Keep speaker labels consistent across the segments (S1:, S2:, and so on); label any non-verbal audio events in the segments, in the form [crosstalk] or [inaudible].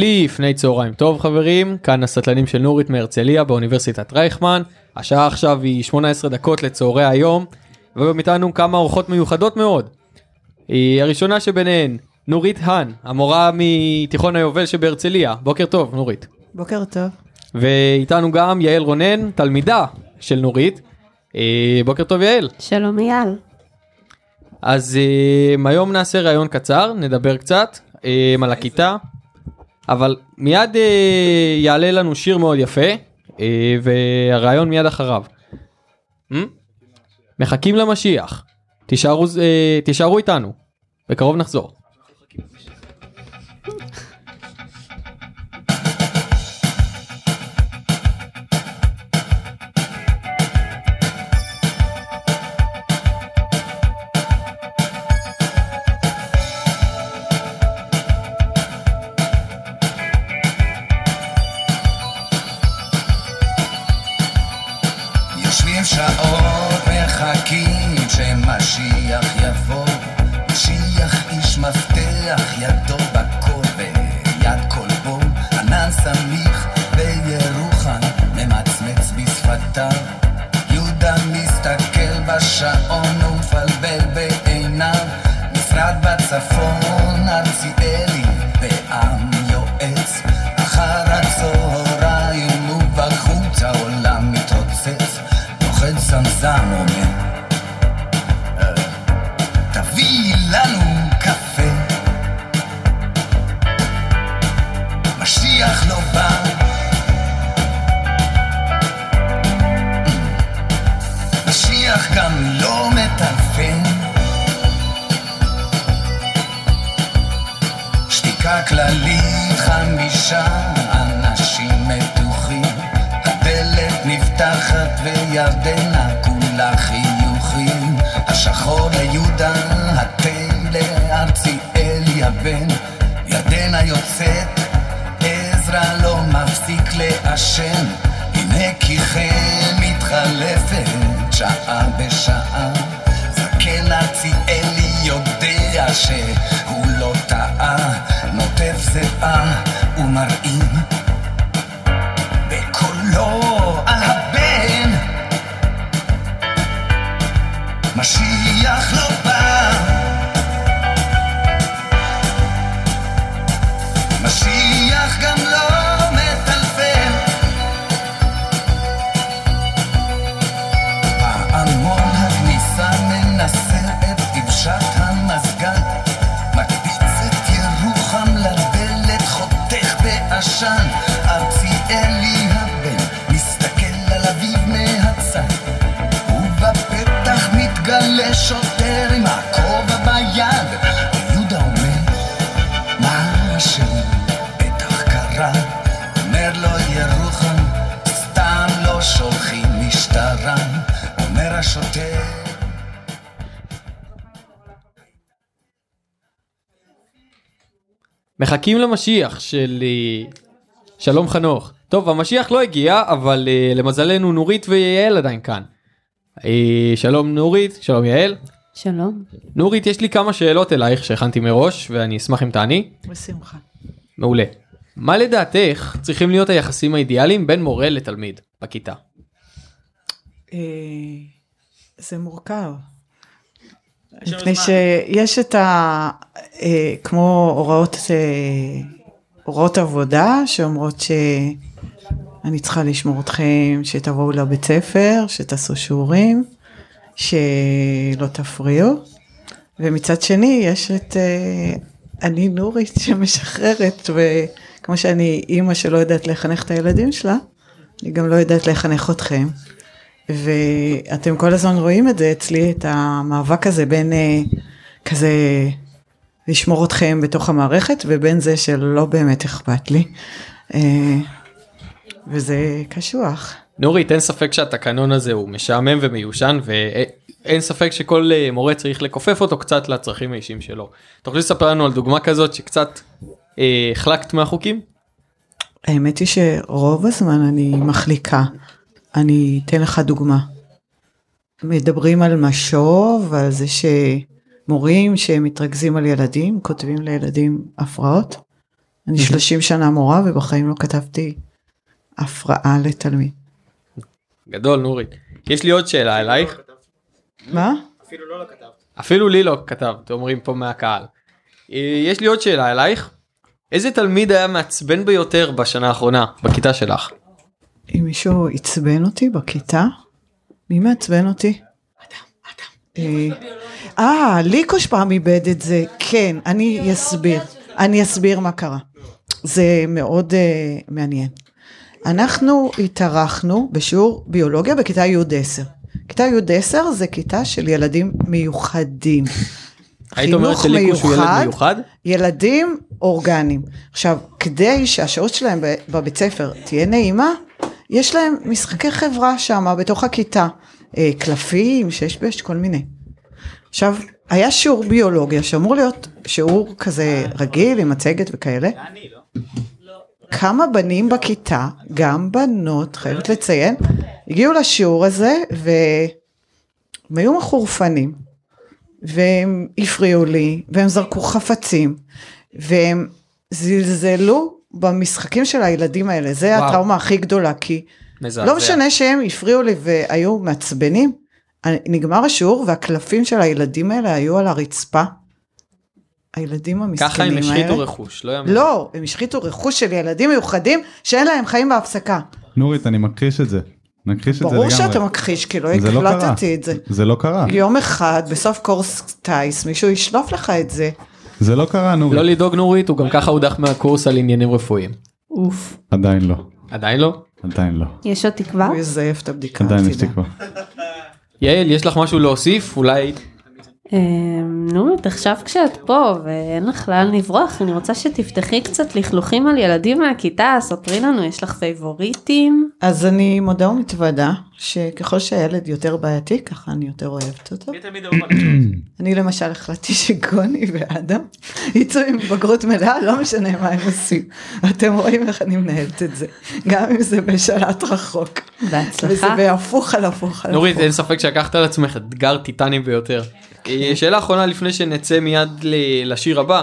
S1: לפני צהריים טוב חברים, כאן הסטלנים של נורית מהרצליה באוניברסיטת רייכמן, השעה עכשיו היא 18 דקות לצהרי היום, והיום איתנו כמה אורחות מיוחדות מאוד. היא הראשונה שביניהן, נורית האן, המורה מתיכון היובל שבהרצליה, בוקר טוב נורית.
S2: בוקר טוב.
S1: ואיתנו גם יעל רונן, תלמידה של נורית. אה, בוקר טוב יעל.
S3: שלום אייל.
S1: אז אה, היום נעשה ראיון קצר, נדבר קצת אה, על הכיתה, אבל מיד אה, יעלה לנו שיר מאוד יפה, אה, והראיון מיד אחריו. Hmm? מחכים למשיח. תישארו, אה, תישארו איתנו, בקרוב נחזור.
S4: שעות מחכים שמשיח יבוא משיח איש מפתח ידו בכל ויד כלבו ענן סמיך בירוחם ממצמץ בשפתיו יהודה מסתכל בשעון ומפלבל בעיניו. משרד בצפון ארציאלי בעם שתיקה כללית חמישה אנשים מתוחים. הדלת נפתחת וירדנה כולה חיוכים. השחור ליהודה התה לארציאלי הבן ירדנה יוצאת עזרא לא מפסיק לעשן. הנה כי כן מתחלפת שעה בשעה. זקן ארציאלי יודע שהוא לא טעה זיעה ומרעים בקולו על הבן. משיח לא בא בעשן ארציאלי הבן מסתכל על אביו מהצד. ובפתח מתגלה שוטר עם הכובע ביד יהודה אומר משהו בטח קרה? אומר לו ירוחם סתם לא שולחים משטרה. אומר השוטר
S1: מחכים למשיח של אה, שלום חנוך. טוב, המשיח לא הגיע, אבל אה, למזלנו נורית ויעל עדיין כאן. אה, שלום נורית, שלום יעל.
S3: שלום.
S1: נורית, יש לי כמה שאלות אלייך שהכנתי מראש, ואני אשמח אם תעני.
S2: בשמחה.
S1: מעולה. מה לדעתך צריכים להיות היחסים האידיאליים בין מורה לתלמיד בכיתה?
S2: אה, זה מורכב. מפני שיש את ה... אה, כמו הוראות, אה, הוראות עבודה שאומרות שאני צריכה לשמור אתכם, שתבואו לבית ספר, שתעשו שיעורים, שלא תפריעו. ומצד שני יש את אה, אני נורית שמשחררת וכמו שאני אימא שלא יודעת לחנך את הילדים שלה, אני גם לא יודעת לחנך אתכם. ואתם כל הזמן רואים את זה אצלי, את המאבק הזה בין כזה לשמור אתכם בתוך המערכת ובין זה שלא באמת אכפת לי. אה, וזה קשוח.
S1: נורית, אין ספק שהתקנון הזה הוא משעמם ומיושן, ואין ספק שכל אה, מורה צריך לכופף אותו קצת לצרכים האישיים שלו. אתה יכול לספר לנו על דוגמה כזאת שקצת אה, החלקת מהחוקים?
S2: האמת היא שרוב הזמן אני מחליקה. אני אתן לך דוגמה. מדברים על משוב, על זה שמורים שמתרכזים על ילדים, כותבים לילדים הפרעות. אני 30 שנה מורה ובחיים לא כתבתי הפרעה לתלמיד.
S1: גדול נורית. יש לי עוד שאלה אלייך.
S2: מה?
S1: אפילו לי לא כתבת, אומרים פה מהקהל. אה, יש לי עוד שאלה אלייך. איזה תלמיד היה מעצבן ביותר בשנה האחרונה בכיתה שלך?
S2: אם מישהו עצבן אותי בכיתה? מי מעצבן אותי? אה, אה, ליקוש פעם איבד את זה, כן, אני אסביר, אני אסביר מה קרה. זה מאוד uh, מעניין. אנחנו התארחנו בשיעור ביולוגיה בכיתה י'10. כיתה י'10 זה כיתה של ילדים מיוחדים.
S1: היית אומרת שליקוש הוא ילד מיוחד?
S2: ילדים אורגניים. עכשיו, כדי שהשעות שלהם בבית ספר תהיה נעימה, יש להם משחקי חברה שם בתוך הכיתה. אה, קלפים, שש בש, כל מיני. עכשיו, היה שיעור ביולוגיה שאמור להיות שיעור כזה רגיל עם מצגת וכאלה. כמה בנים בכיתה, גם בנות, חייבת לציין, הגיעו לשיעור הזה והם היו מחורפנים. והם הפריעו לי, והם זרקו חפצים, והם זלזלו במשחקים של הילדים האלה, זה
S1: וואו.
S2: הטראומה הכי גדולה, כי
S1: מזעזע.
S2: לא משנה שהם הפריעו לי והיו מעצבנים, נגמר השיעור והקלפים של הילדים האלה היו על הרצפה. הילדים המסכנים
S1: ככה
S2: האלה.
S1: הם השחיתו רכוש, לא יאמן.
S2: לא, הם השחיתו רכוש של ילדים מיוחדים שאין להם חיים בהפסקה.
S3: נורית, אני מכחיש את זה. נכחיש את זה
S2: ברור
S3: לגמרי.
S2: שאתה מכחיש, כי לא
S3: זה לא.
S2: הקלטתי את זה.
S3: זה לא קרה.
S2: יום אחד, בסוף קורס טיס, מישהו ישלוף לך את זה.
S3: זה לא קרה, נורית.
S1: לא לדאוג נורית, הוא גם ככה הודח מהקורס על עניינים רפואיים.
S5: אוף.
S3: עדיין לא.
S1: עדיין לא?
S3: עדיין לא.
S5: יש עוד תקווה?
S2: הוא יזייף את הבדיקה.
S3: עדיין יש. תקווה.
S1: יעל, יש לך משהו להוסיף? אולי...
S5: אמ, נורית, עכשיו כשאת פה ואין לך לאן לברוח, אני רוצה שתפתחי קצת לכלוכים על ילדים מהכיתה, ספרי לנו, יש לך favoriteים?
S2: אז אני מודה ומתוודה שככל שהילד יותר בעייתי, ככה אני יותר אוהבת אותו. [clears throat] אני למשל החלטתי שגוני ואדם יצאו עם בגרות מלאה, לא משנה מה הם עושים. אתם רואים איך אני מנהלת את זה. גם אם זה בשלט רחוק. וזה
S5: בהצלחה.
S2: בהפוך על הפוך על
S1: נורית,
S2: הפוך.
S1: אין ספק שלקחת על עצמך אתגר טיטני ביותר. אה, שאלה אחרונה לפני שנצא מיד ל- לשיר הבא.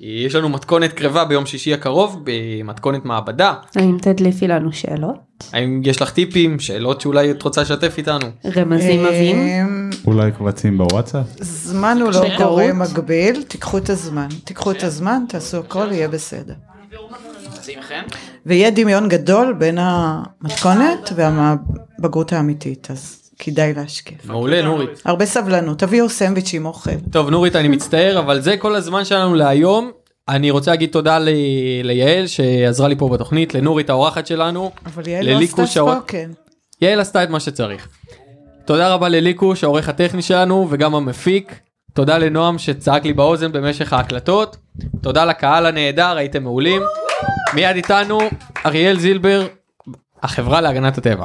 S1: יש לנו מתכונת קרבה ביום שישי הקרוב במתכונת מעבדה.
S5: האם תדליפי לנו שאלות?
S1: האם יש לך טיפים, שאלות שאולי את רוצה לשתף איתנו?
S5: רמזים עבים?
S2: אמ,
S3: אולי קבצים בוואטסאפ?
S2: זמן הוא לא. גורם מגביל, תיקחו את הזמן. תיקחו את הזמן, תעשו הכל, יהיה בסדר. ויהיה דמיון גדול בין המתכונת והבגרות האמיתית, אז כדאי להשקיע.
S1: מעולה נורית.
S2: הרבה סבלנות, תביאו סנדוויץ' עם אוכל.
S1: טוב נורית אני מצטער אבל זה כל הזמן שלנו להיום. אני רוצה להגיד תודה ל- ליעל שעזרה לי פה בתוכנית, לנורית האורחת שלנו.
S2: אבל יעל לא עשתה ספוקן.
S1: יעל עשתה את מה שצריך. תודה רבה לליקוש העורך הטכני שלנו וגם המפיק. תודה לנועם שצעק לי באוזן במשך ההקלטות. תודה לקהל הנהדר הייתם מעולים. מיד איתנו אריאל זילבר החברה להגנת הטבע.